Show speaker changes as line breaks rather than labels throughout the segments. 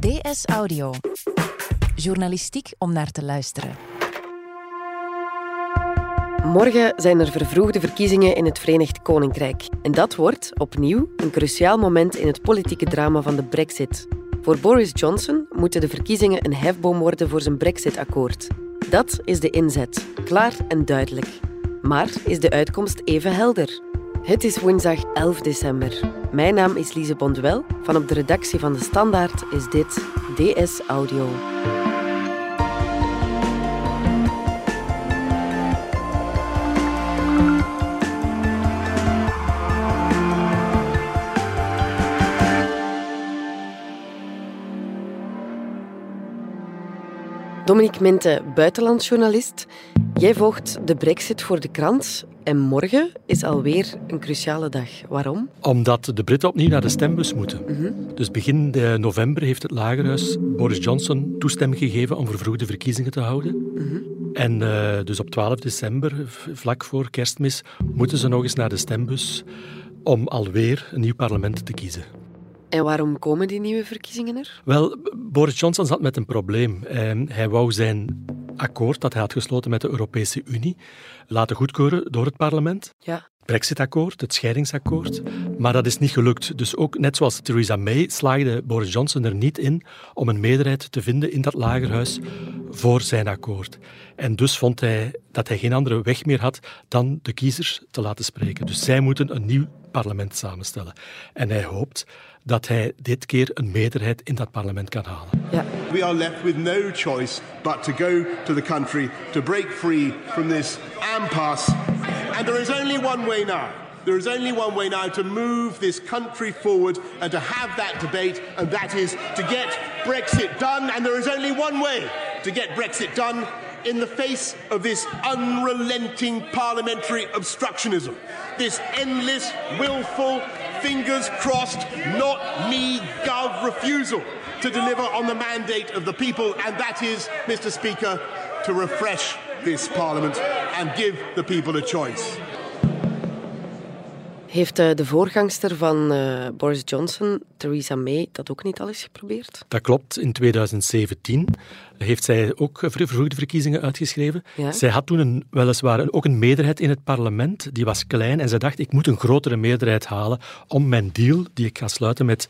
DS Audio. Journalistiek om naar te luisteren.
Morgen zijn er vervroegde verkiezingen in het Verenigd Koninkrijk. En dat wordt opnieuw een cruciaal moment in het politieke drama van de Brexit. Voor Boris Johnson moeten de verkiezingen een hefboom worden voor zijn Brexit-akkoord. Dat is de inzet, klaar en duidelijk. Maar is de uitkomst even helder? Het is woensdag 11 december. Mijn naam is Lise Bonduel. Van op de redactie van De Standaard is dit DS Audio. Dominique Mente, buitenlandsjournalist. Jij volgt de brexit voor de krant en morgen is alweer een cruciale dag. Waarom?
Omdat de Britten opnieuw naar de stembus moeten. Dus begin november heeft het Lagerhuis Boris Johnson toestemming gegeven om vervroegde verkiezingen te houden. En uh, dus op 12 december, vlak voor kerstmis, moeten ze nog eens naar de stembus om alweer een nieuw parlement te kiezen.
En waarom komen die nieuwe verkiezingen er?
Wel, Boris Johnson zat met een probleem. Hij wou zijn akkoord dat hij had gesloten met de Europese Unie laten goedkeuren door het parlement.
Ja.
Brexit-akkoord, het scheidingsakkoord. Maar dat is niet gelukt. Dus ook net zoals Theresa May slaagde Boris Johnson er niet in om een meerderheid te vinden in dat lagerhuis voor zijn akkoord. En dus vond hij dat hij geen andere weg meer had dan de kiezers te laten spreken. Dus zij moeten een nieuw parlement samenstellen. En hij hoopt dat hij dit keer een meerderheid in dat parlement kan halen.
Ja.
We are left with no choice but to go to the country to break free from this impasse. And there is only one way now. There is only one way now to move this country forward and to have that debate, and that is to get Brexit done. And there is only one way to get Brexit done in the face of this unrelenting parliamentary obstructionism, this endless, willful, fingers crossed, not me, gov refusal to deliver on the mandate of the people, and that is, Mr. Speaker, to refresh this parliament and give the people a choice.
Heeft uh, de voorgangster van uh, Boris Johnson, Theresa May, dat ook niet al eens geprobeerd?
Dat klopt. In 2017 heeft zij ook vervroegde verkiezingen uitgeschreven.
Ja?
Zij had toen een, weliswaar ook een meerderheid in het parlement. Die was klein en ze dacht, ik moet een grotere meerderheid halen om mijn deal, die ik ga sluiten met,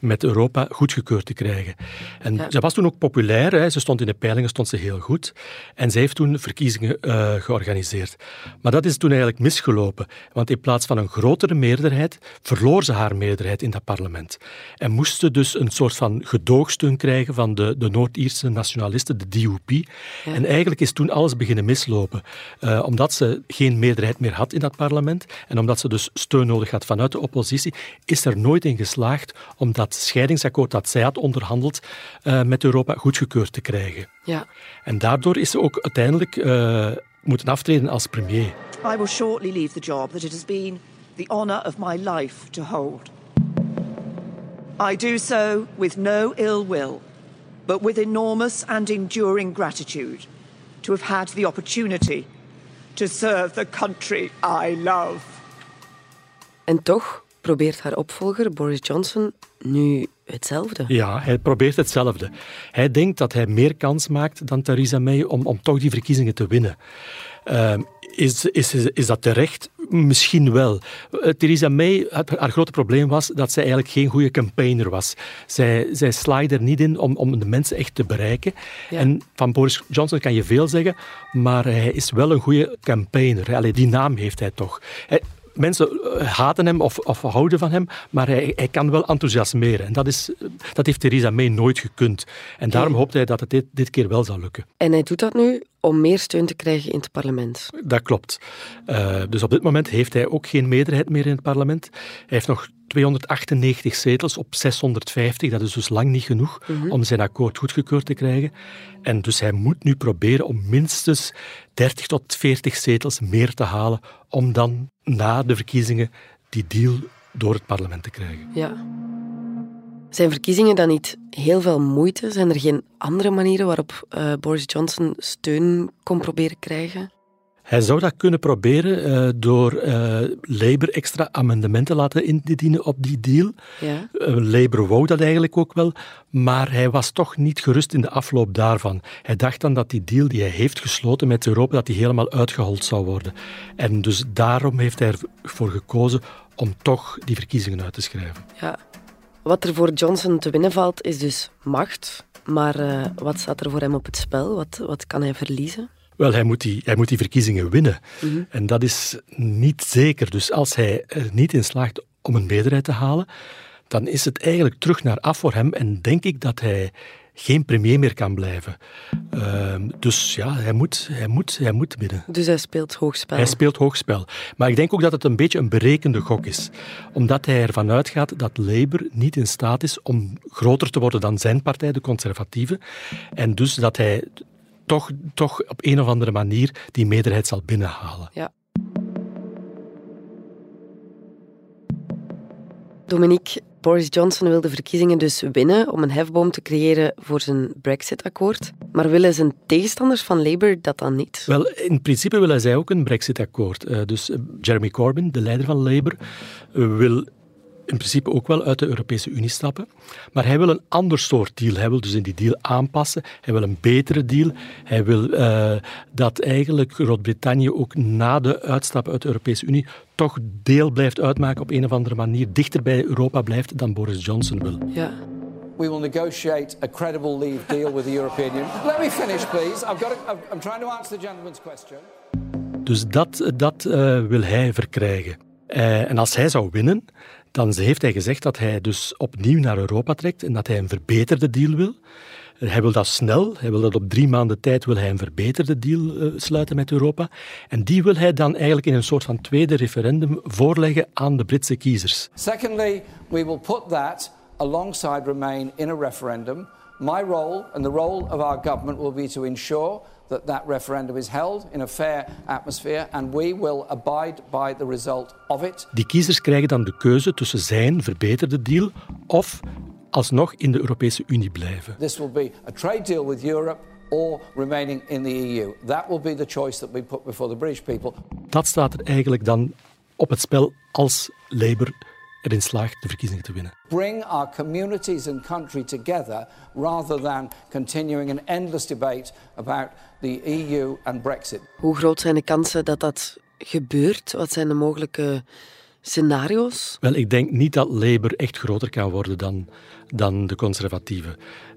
met Europa, goedgekeurd te krijgen. En
Ja.
ze was toen ook populair. Hè. Ze stond in de peilingen stond ze heel goed. En zij heeft toen verkiezingen eh, georganiseerd. Maar dat is toen eigenlijk misgelopen. Want in plaats van een grotere meerderheid, verloor ze haar meerderheid in dat parlement. En moest ze dus een soort van gedoogsteun krijgen van de, de Noord-Ierse de DUP. En eigenlijk is toen alles beginnen mislopen. Eh, omdat ze geen meerderheid meer had in dat parlement en omdat ze dus steun nodig had vanuit de oppositie, is er nooit in geslaagd om dat scheidingsakkoord dat zij had onderhandeld eh, met Europa goedgekeurd te krijgen.
Ja.
En daardoor is ze ook uiteindelijk eh, moeten aftreden als premier.
I will shortly leave the job that it has been the honour of my life to hold. I do so with no ill will, but with enormous and enduring gratitude to have had the opportunity to serve the country I love.
En toch probeert haar opvolger Boris Johnson nu hetzelfde.
Ja, hij probeert hetzelfde. Hij denkt dat hij meer kans maakt dan Theresa May om, om toch die verkiezingen te winnen. Uh, is, is, is dat terecht? Misschien wel. Uh, Theresa May, haar, haar grote probleem was dat zij eigenlijk geen goede campaigner was. Zij, zij slaaide er niet in om, om de mensen echt te bereiken.
Ja.
En van Boris Johnson kan je veel zeggen, maar hij is wel een goede campaigner. Allee, die naam heeft hij toch. Hij, mensen haten hem of, of, houden van hem, maar hij, hij, kan wel enthousiasmeren. En dat, is, dat heeft Theresa May nooit gekund. En daarom hoopt hij dat het dit, dit keer wel zal lukken.
En hij doet dat nu om meer steun te krijgen in het parlement.
Dat klopt. Uh, dus op dit moment heeft hij ook geen meerderheid meer in het parlement. Hij heeft nog 298 zetels op 650. Dat is dus lang niet genoeg mm-hmm. om zijn akkoord goedgekeurd te krijgen. En dus hij moet nu proberen om minstens 30 tot 40 zetels meer te halen om dan na de verkiezingen die deal door het parlement te krijgen.
Ja. Zijn verkiezingen dan niet heel veel moeite? Zijn er geen andere manieren waarop uh, Boris Johnson steun kon proberen krijgen?
Hij zou dat kunnen proberen uh, door uh, Labour extra amendementen laten indienen op die deal. Ja. Uh, Labour wou dat eigenlijk ook wel, maar hij was toch niet gerust in de afloop daarvan. Hij dacht dan dat die deal die hij heeft gesloten met Europa, dat die helemaal uitgehold zou worden. En dus daarom heeft hij ervoor gekozen om toch die verkiezingen uit te schrijven.
Ja. Wat er voor Johnson te winnen valt, is dus macht. Maar wat staat er voor hem op het spel? Wat, wat kan hij verliezen?
Wel, hij moet die, hij moet die verkiezingen winnen. Mhm. En dat is niet zeker. Dus als hij er niet in slaagt om een meerderheid te halen, dan is het eigenlijk terug naar af voor hem. En denk ik dat hij geen premier meer kan blijven. Ehm, dus ja, hij moet, hij, moet, hij moet winnen.
Dus hij speelt hoogspel.
Hij speelt hoogspel. Maar ik denk ook dat het een beetje een berekende gok is. Omdat hij ervan uitgaat dat Labour niet in staat is om groter te worden dan zijn partij, de conservatieven. En dus dat hij toch, toch op een of andere manier die meerderheid zal binnenhalen.
Ja. Dominique, Boris Johnson wil de verkiezingen dus winnen om een hefboom te creëren voor zijn Brexit-akkoord. Maar willen zijn tegenstanders van Labour dat dan niet?
Wel, in principe willen zij ook een Brexit-akkoord. Eh, dus eh, Jeremy Corbyn, de leider van Labour, eh, wil in principe ook wel uit de Europese Unie stappen. Maar hij wil een ander soort deal. Hij wil dus in die deal aanpassen. Hij wil een betere deal. Hij wil uh, dat eigenlijk Groot-Brittannië ook na de uitstap uit de Europese Unie toch deel blijft uitmaken op een of andere manier, dichter bij Europa blijft dan Boris Johnson wil.
Ja.
We will negotiate a credible leave deal with the European Union. Let me finish, please. I've got a, I'm trying to answer the gentleman's question.
Dus dat, dat uh, wil hij verkrijgen. Uh, en als hij zou winnen, dan heeft hij gezegd dat hij dus opnieuw naar Europa trekt en dat hij een verbeterde deal wil. Hij wil dat snel, hij wil dat op drie maanden tijd wil hij een verbeterde deal uh, sluiten met Europa. En die wil hij dan eigenlijk in een soort van tweede referendum voorleggen aan de Britse kiezers.
Secondly, we will put that alongside Remain in a referendum. My role and the role of our government will be to ensure that that referendum is held in a fair atmosphere and we will abide by the result of it.
Die kiezers krijgen dan de keuze tussen zijn verbeterde deal of alsnog in de Europese Unie blijven.
This will be a trade deal with Europe or remaining in the EU. That will be the choice that we put before the British people.
Dat staat er eigenlijk dan op het spel als Labour erin slaagt de verkiezingen te winnen.
Bring our communities and country together rather than continuing an endless debate about the EU and Brexit.
Hoe groot zijn de kansen dat dat gebeurt? Wat zijn de mogelijke scenario's?
Wel, ik denk niet dat Labour echt groter kan worden dan, dan de conservatieven.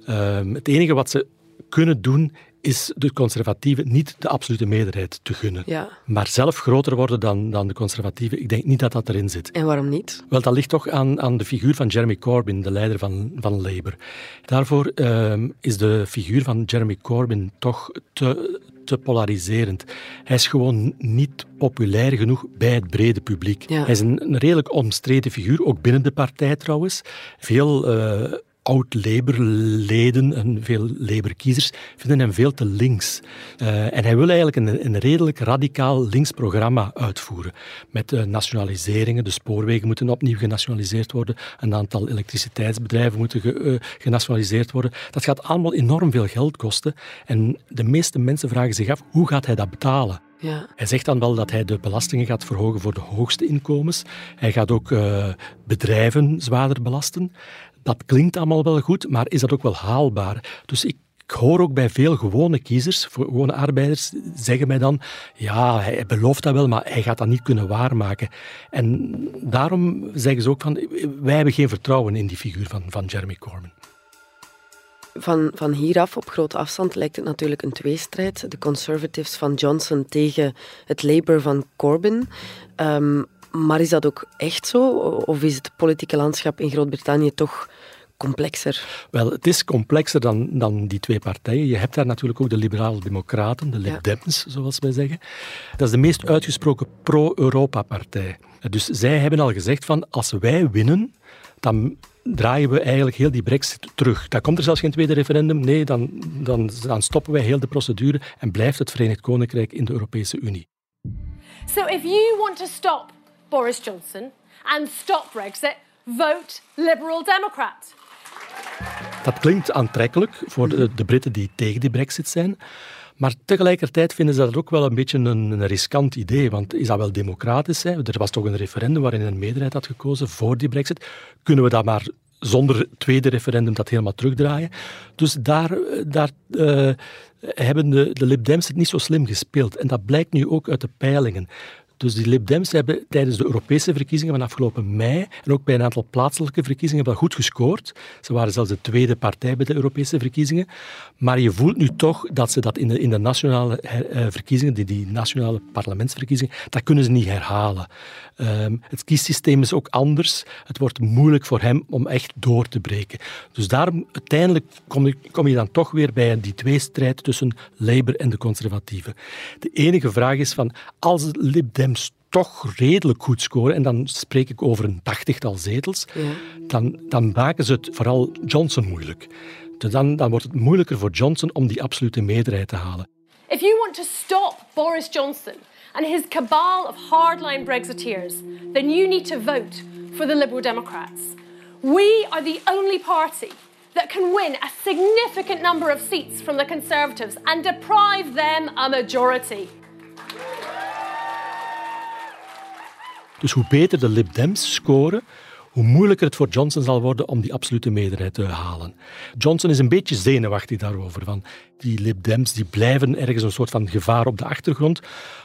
Um, het enige wat ze kunnen doen is de conservatieven niet de absolute meerderheid te gunnen.
Ja.
Maar zelf groter worden dan, dan de conservatieven, ik denk niet dat dat erin zit.
En waarom niet?
Wel, dat ligt toch aan, aan de figuur van Jeremy Corbyn, de leider van, van Labour. Daarvoor uh, is de figuur van Jeremy Corbyn toch te, te polariserend. Hij is gewoon niet populair genoeg bij het brede publiek.
Ja.
Hij is een, een, redelijk omstreden figuur, ook binnen de partij trouwens. Veel uh, oud-Labour-leden en veel Labour-kiezers vinden hem veel te links. Uh, en hij wil eigenlijk een, een, redelijk radicaal links programma uitvoeren. Met uh, nationaliseringen, de spoorwegen moeten opnieuw genationaliseerd worden, een aantal elektriciteitsbedrijven moeten ge, uh, genationaliseerd worden. Dat gaat allemaal enorm veel geld kosten. En de meeste mensen vragen zich af, hoe gaat hij dat betalen?
Ja.
Hij zegt dan wel dat hij de belastingen gaat verhogen voor de hoogste inkomens. Hij gaat ook uh, bedrijven zwaarder belasten. Dat klinkt allemaal wel goed, maar is dat ook wel haalbaar? Dus ik hoor ook bij veel gewone kiezers, gewone arbeiders, zeggen mij dan, ja, hij belooft dat wel, maar hij gaat dat niet kunnen waarmaken. En daarom zeggen ze ook van, wij hebben geen vertrouwen in die figuur van, van Jeremy Corbyn.
Van, van hieraf, op grote afstand, lijkt het natuurlijk een tweestrijd. De Conservatives van Johnson tegen het Labour van Corbyn. Um, maar is dat ook echt zo? Of is het politieke landschap in Groot-Brittannië toch complexer?
Wel, het is complexer dan, dan die twee partijen. Je hebt daar natuurlijk ook de liberale democraten, de Lib ja. Dems, zoals wij zeggen. Dat is de meest uitgesproken pro-Europa-partij. Dus zij hebben al gezegd van, als wij winnen, dan draaien we eigenlijk heel die brexit terug. Dan komt er zelfs geen tweede referendum. Nee, dan, dan, dan stoppen wij heel de procedure en blijft het Verenigd Koninkrijk in de Europese Unie.
So if you want to stop Boris Johnson and stop Brexit, vote Liberal Democrat.
Dat klinkt aantrekkelijk voor de, de Britten die tegen die brexit zijn. Maar tegelijkertijd vinden ze dat ook wel een beetje een, een riskant idee. Want is dat wel democratisch? Hè? Er was toch een referendum waarin een meerderheid had gekozen voor die brexit. Kunnen we dat maar zonder tweede referendum dat helemaal terugdraaien? Dus daar, daar uh, hebben de, de Lib Dems het niet zo slim gespeeld. En dat blijkt nu ook uit de peilingen. Dus die Lib Dems hebben tijdens de Europese verkiezingen van afgelopen mei en ook bij een aantal plaatselijke verkiezingen wel goed gescoord. Ze waren zelfs de tweede partij bij de Europese verkiezingen. Maar je voelt nu toch dat ze dat in de, in de nationale uh, verkiezingen, die, die nationale parlementsverkiezingen, dat kunnen ze niet herhalen. Um, het kiessysteem is ook anders. Het wordt moeilijk voor hem om echt door te breken. Dus daarom, uiteindelijk kom je, kom je dan toch weer bij die tweestrijd tussen Labour en de conservatieven. De enige vraag is van, als Lib Dems toch redelijk goed scoren, en dan spreek ik over een tachtigtal zetels, ja. dan, dan maken ze het vooral Johnson moeilijk. Dus dan, dan wordt het moeilijker voor Johnson om die absolute meerderheid te halen.
If you want to stop Boris Johnson and his cabal of hardline Brexiteers, then you need to vote for the Liberal Democrats. We are the only party that can win a significant number of seats from the Conservatives and deprive them a majority.
Dus hoe beter de Lib Dems scoren, hoe moeilijker het voor Johnson zal worden om die absolute meerderheid te halen. Johnson is een beetje zenuwachtig daarover. Van die Lib Dems die blijven ergens een soort van gevaar op de achtergrond.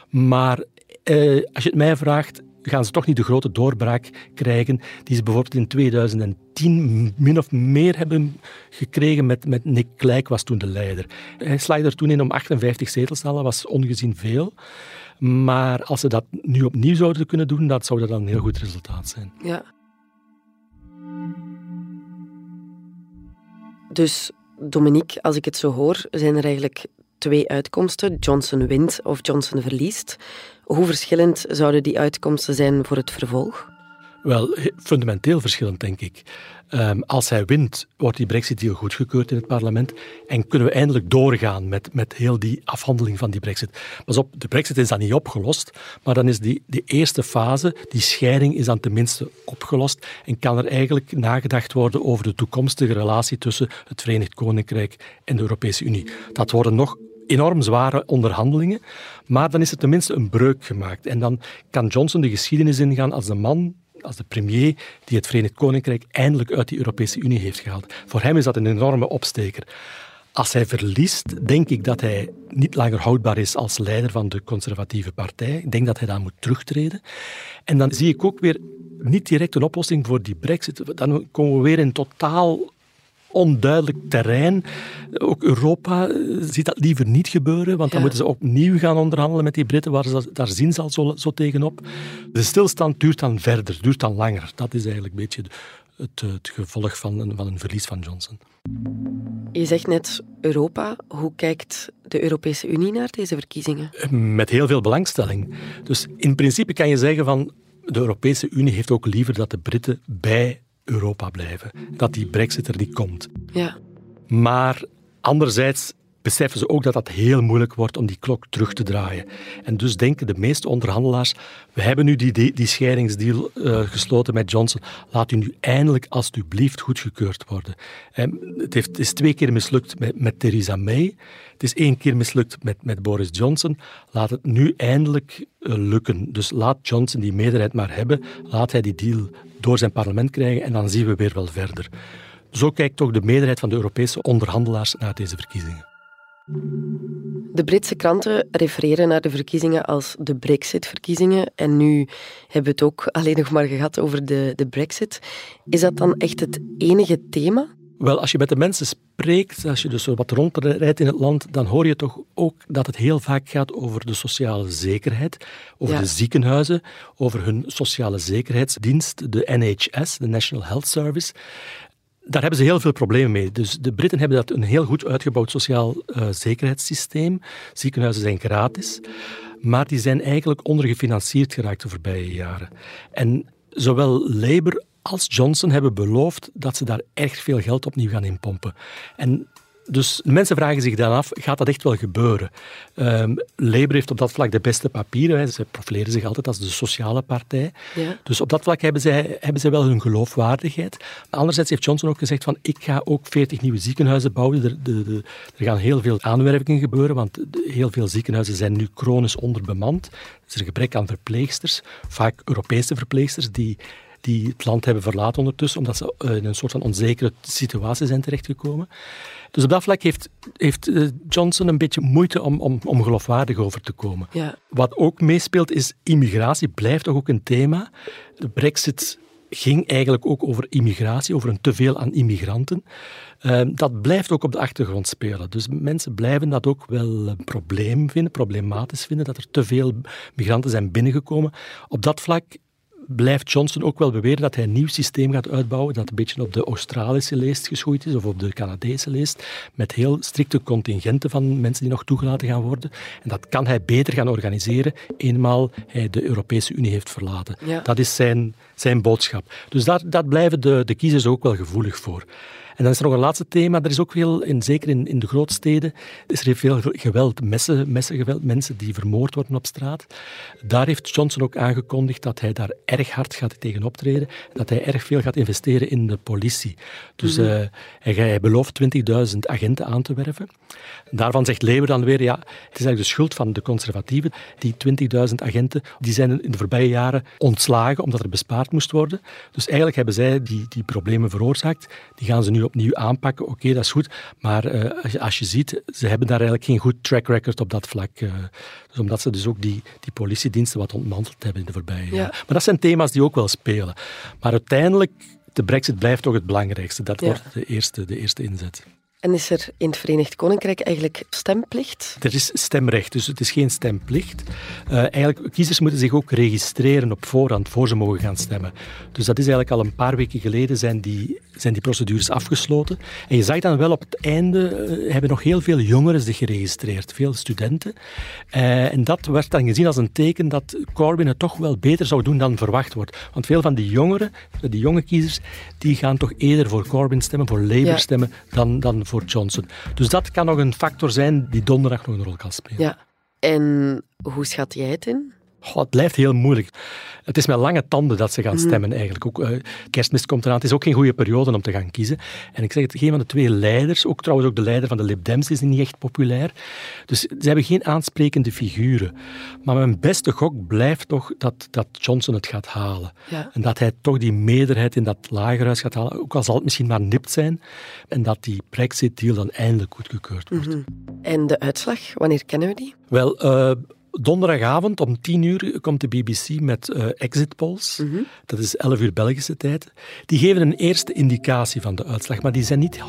Maar eh, als je het mij vraagt, gaan ze toch niet de grote doorbraak krijgen die ze bijvoorbeeld in 2010 min of meer hebben gekregen met, met Nick Clegg was toen de leider. Hij slaagde er toen in om 58 zetels te halen, was ongezien veel. Maar als ze dat nu opnieuw zouden kunnen doen, dat zou dat dan een heel goed resultaat zijn.
Ja. Dus Dominique, als ik het zo hoor, zijn er eigenlijk twee uitkomsten. Johnson wint of Johnson verliest. Hoe verschillend zouden die uitkomsten zijn voor het vervolg?
Wel, fundamenteel verschillend, denk ik. Um, als hij wint, wordt die brexit-deal goedgekeurd in het parlement en kunnen we eindelijk doorgaan met, met heel die afhandeling van die brexit. Pas op, de brexit is dan niet opgelost, maar dan is die, die eerste fase, die scheiding, is dan tenminste opgelost en kan er eigenlijk nagedacht worden over de toekomstige relatie tussen het Verenigd Koninkrijk en de Europese Unie. Dat worden nog enorm zware onderhandelingen, maar dan is er tenminste een breuk gemaakt. En dan kan Johnson de geschiedenis ingaan als de man als de premier die het Verenigd Koninkrijk eindelijk uit die Europese Unie heeft gehaald. Voor hem is dat een enorme opsteker. Als hij verliest, denk ik dat hij niet langer houdbaar is als leider van de conservatieve partij. Ik denk dat hij dan moet terugtreden. En dan zie ik ook weer niet direct een oplossing voor die brexit. Dan komen we weer in totaal onduidelijk terrein. Ook Europa eh, ziet dat liever niet gebeuren, want dan moeten ze opnieuw gaan onderhandelen met die Britten, waar ze, daar zien ze al zo, zo tegenop. De stilstand duurt dan verder, duurt dan langer. Dat is eigenlijk een beetje het, het gevolg van een, van een verlies van Johnson.
Je zegt net Europa. Hoe kijkt de Europese Unie naar deze verkiezingen?
Met heel veel belangstelling. Dus in principe kan je zeggen van de Europese Unie heeft ook liever dat de Britten bij Europa blijven. Dat die brexit er niet komt.
Ja.
Maar anderzijds beseffen ze ook dat dat heel moeilijk wordt om die klok terug te draaien. En dus denken de meeste onderhandelaars, we hebben nu die, die, scheidingsdeal uh, gesloten met Johnson, laat u nu eindelijk alstublieft goedgekeurd worden. En het, heeft, is twee keer mislukt met, met Theresa May, het is één keer mislukt met, met Boris Johnson, laat het nu eindelijk uh, lukken. Dus laat Johnson die meerderheid maar hebben, laat hij die deal door zijn parlement krijgen en dan zien we weer wel verder. Zo kijkt toch de meerderheid van de Europese onderhandelaars naar deze verkiezingen.
De Britse kranten refereren naar de verkiezingen als de Brexit-verkiezingen. En nu hebben we het ook alleen nog maar gehad over de, de Brexit. Is dat dan echt het enige thema?
Wel, als je met de mensen spreekt, als je dus wat rondrijdt in het land, dan hoor je toch ook dat het heel vaak gaat over de sociale zekerheid, over de ziekenhuizen, over hun sociale zekerheidsdienst, de NHS, de National Health Service. Daar hebben ze heel veel problemen mee. Dus de Britten hebben dat een heel goed uitgebouwd sociaal uh, zekerheidssysteem. Ziekenhuizen zijn gratis, maar die zijn eigenlijk ondergefinancierd geraakt de voorbije jaren. En zowel Labour als Johnson hebben beloofd dat ze daar erg veel geld opnieuw gaan inpompen. En dus mensen vragen zich dan af, gaat dat echt wel gebeuren? Um, Labour heeft op dat vlak de beste papieren. Ze profileren zich altijd als de sociale partij. Ja. Dus op dat vlak hebben zij, hebben zij wel hun geloofwaardigheid. Anderzijds heeft Johnson ook gezegd van ik ga ook 40 nieuwe ziekenhuizen bouwen. Er, de, de, er gaan heel veel aanwervingen gebeuren, want heel veel ziekenhuizen zijn nu chronisch onderbemand. Er is een gebrek aan verpleegsters, vaak Europese verpleegsters, die die het land hebben verlaten ondertussen, omdat ze eh, in een soort van onzekere situatie zijn terechtgekomen. Dus op dat vlak heeft, heeft eh, Johnson een beetje moeite om, om, om geloofwaardig over te komen. Ja. Wat ook meespeelt is immigratie, blijft toch ook een thema. De brexit ging eigenlijk ook over immigratie, over een teveel aan immigranten. Uh, dat blijft ook op de achtergrond spelen. Dus mensen blijven dat ook wel een probleem vinden, problematisch vinden, dat er te veel migranten zijn binnengekomen. Op dat vlak blijft Johnson ook wel beweren dat hij een nieuw systeem gaat uitbouwen dat een beetje op de Australische leest geschoeid is of op de Canadese leest, met heel strikte contingenten van mensen die nog toegelaten gaan worden. En dat kan hij beter gaan organiseren eenmaal hij de Europese Unie heeft verlaten. Dat is zijn, zijn boodschap. Dus daar, daar blijven de, de kiezers ook wel gevoelig voor. En dan is er nog een laatste thema. Er is ook veel, in, zeker in, in de grootsteden, is er veel geweld, messen, messengeweld, mensen die vermoord worden op straat. Daar heeft Johnson ook aangekondigd dat hij daar erg hard gaat tegen optreden. Dat hij erg veel gaat investeren in de politie. Dus mm hij, hij, belooft 20.000 agenten aan te werven. Daarvan zegt Labour dan weer, ja, het is eigenlijk de schuld van de conservatieven. Die 20.000 agenten die zijn in de voorbije jaren ontslagen omdat er bespaard moest worden. Dus eigenlijk hebben zij die, die problemen veroorzaakt. Die gaan ze nu opnieuw aanpakken. Oké, dat is goed. Maar uh, als je ziet, ze hebben daar eigenlijk geen goed track record op dat vlak. Uh, dus omdat ze dus ook die, die politiediensten wat ontmanteld hebben in de voorbije jaren. Maar dat zijn thema's die ook wel spelen. Maar uiteindelijk, de brexit blijft toch het belangrijkste. Dat wordt de eerste, de eerste inzet.
En is er in het Verenigd Koninkrijk eigenlijk stemplicht?
Er is stemrecht, dus het is geen stemplicht. Uh, eigenlijk, kiezers moeten zich ook registreren op voorhand, voor ze mogen gaan stemmen. Dus dat is eigenlijk al een paar weken geleden zijn die, zijn die procedures afgesloten. En je zag dan wel op het einde, uh, hebben nog heel veel jongeren zich geregistreerd, veel studenten. Uh, en dat werd dan gezien als een teken dat Corbyn het toch wel beter zou doen dan verwacht wordt. Want veel van die jongeren, die jonge kiezers, die gaan toch eerder voor Corbyn stemmen, voor Labour stemmen, dan, dan voor Johnson. Dus dat kan nog een factor zijn die donderdag nog een rol kan spelen.
Ja. En hoe schat jij het in?
Het blijft heel moeilijk. Het is met lange tanden dat ze gaan mhm. stemmen eigenlijk. Ook, uh, kerstmis komt eraan. Het is ook geen goede periode om te gaan kiezen. En ik zeg het, geen van de twee leiders, ook trouwens ook de leider van de Lib Dems is niet echt populair. Dus ze hebben geen aansprekende figuren. Maar mijn beste gok blijft toch dat, dat Johnson het gaat halen. En dat hij toch die meerderheid in dat lagerhuis gaat halen, ook al zal het misschien maar nipt zijn. En dat die Brexit-deal dan eindelijk goedgekeurd wordt. Mhm.
En de uitslag, wanneer kennen we die?
Wel, uh, Donderdagavond om 10 uur komt de BBC met uh, exit polls. Mhm. Dat is 11 uur Belgische tijd. Die geven een eerste indicatie van de uitslag, maar die zijn niet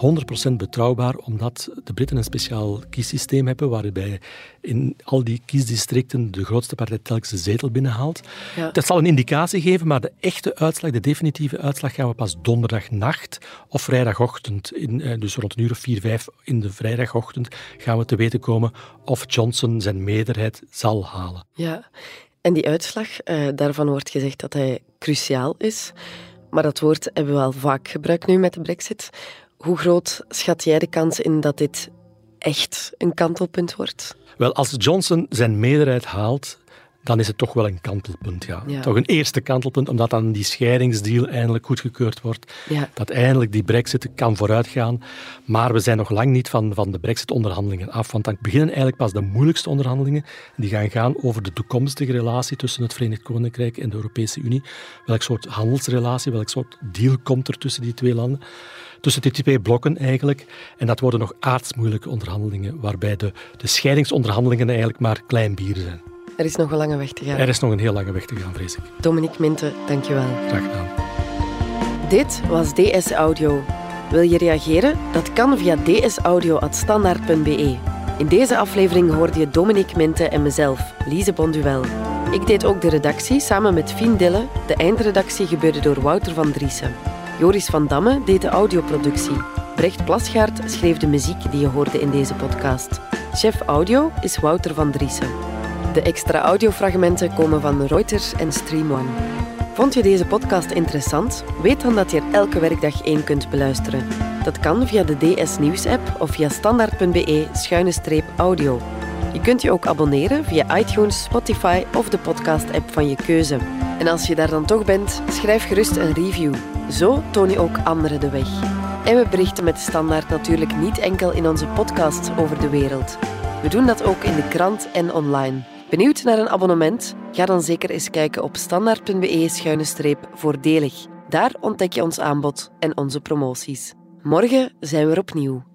100% betrouwbaar, omdat de Britten een speciaal kiessysteem hebben waarbij in al die kiesdistricten de grootste partij telkens de zetel binnenhaalt. Ja. Dat zal een indicatie geven, maar de echte uitslag, de definitieve uitslag, gaan we pas donderdagnacht of vrijdagochtend, in, eh, dus rond een uur of vier, vijf in de vrijdagochtend, gaan we te weten komen of Johnson zijn meerderheid zal halen.
Ja, en die uitslag, uh, daarvan wordt gezegd dat hij cruciaal is. Maar dat woord hebben we al vaak gebruikt nu met de brexit. Hoe groot schat jij de kans in dat dit echt een kantelpunt wordt?
Wel, als Johnson zijn meerderheid haalt, dan is het toch wel een kantelpunt. Ja. Toch een eerste kantelpunt, omdat dan die scheidingsdeal eindelijk goedgekeurd wordt. Ja. Dat eindelijk die brexit kan vooruitgaan. Maar we zijn nog lang niet van, van de brexit-onderhandelingen af, want dan beginnen eigenlijk pas de moeilijkste onderhandelingen. Die gaan gaan over de toekomstige relatie tussen het Verenigd Koninkrijk en de Europese Unie. Welk soort handelsrelatie, welk soort deal komt er tussen die twee landen? tussen die twee blokken eigenlijk. En dat worden nog aardsmoeilijke onderhandelingen, waarbij de, de scheidingsonderhandelingen eigenlijk maar klein bier zijn.
Er is nog een lange weg te gaan.
Er is nog een heel lange weg te gaan, vrees ik.
Dominique Minte, dankjewel.
Graag gedaan.
Dit was DS Audio. Wil je reageren? Dat kan via dsaudio.standaard.be. In deze aflevering hoorde je Dominique Minte en mezelf, Lise Bonduel. Ik deed ook de redactie samen met Fien Dille. De eindredactie gebeurde door Wouter van Driessen. Joris van Damme deed de audioproductie. Brecht Plasgaard schreef de muziek die je hoorde in deze podcast. Chef audio is Wouter van Driessen. De extra audiofragmenten komen van Reuters en Stream One. Vond je deze podcast interessant? Weet dan dat je er elke werkdag één kunt beluisteren. Dat kan via de DS Nieuws app of via standaard.be-audio. Je kunt je ook abonneren via iTunes, Spotify of de podcast-app van je keuze. En als je daar dan toch bent, schrijf gerust een review. Zo toon je ook anderen de weg. En we berichten met de Standaard natuurlijk niet enkel in onze podcasts over de wereld. We doen dat ook in de krant en online. Benieuwd naar een abonnement? Ga dan zeker eens kijken op standaard.be-voordelig. Daar ontdek je ons aanbod en onze promoties. Morgen zijn we er opnieuw.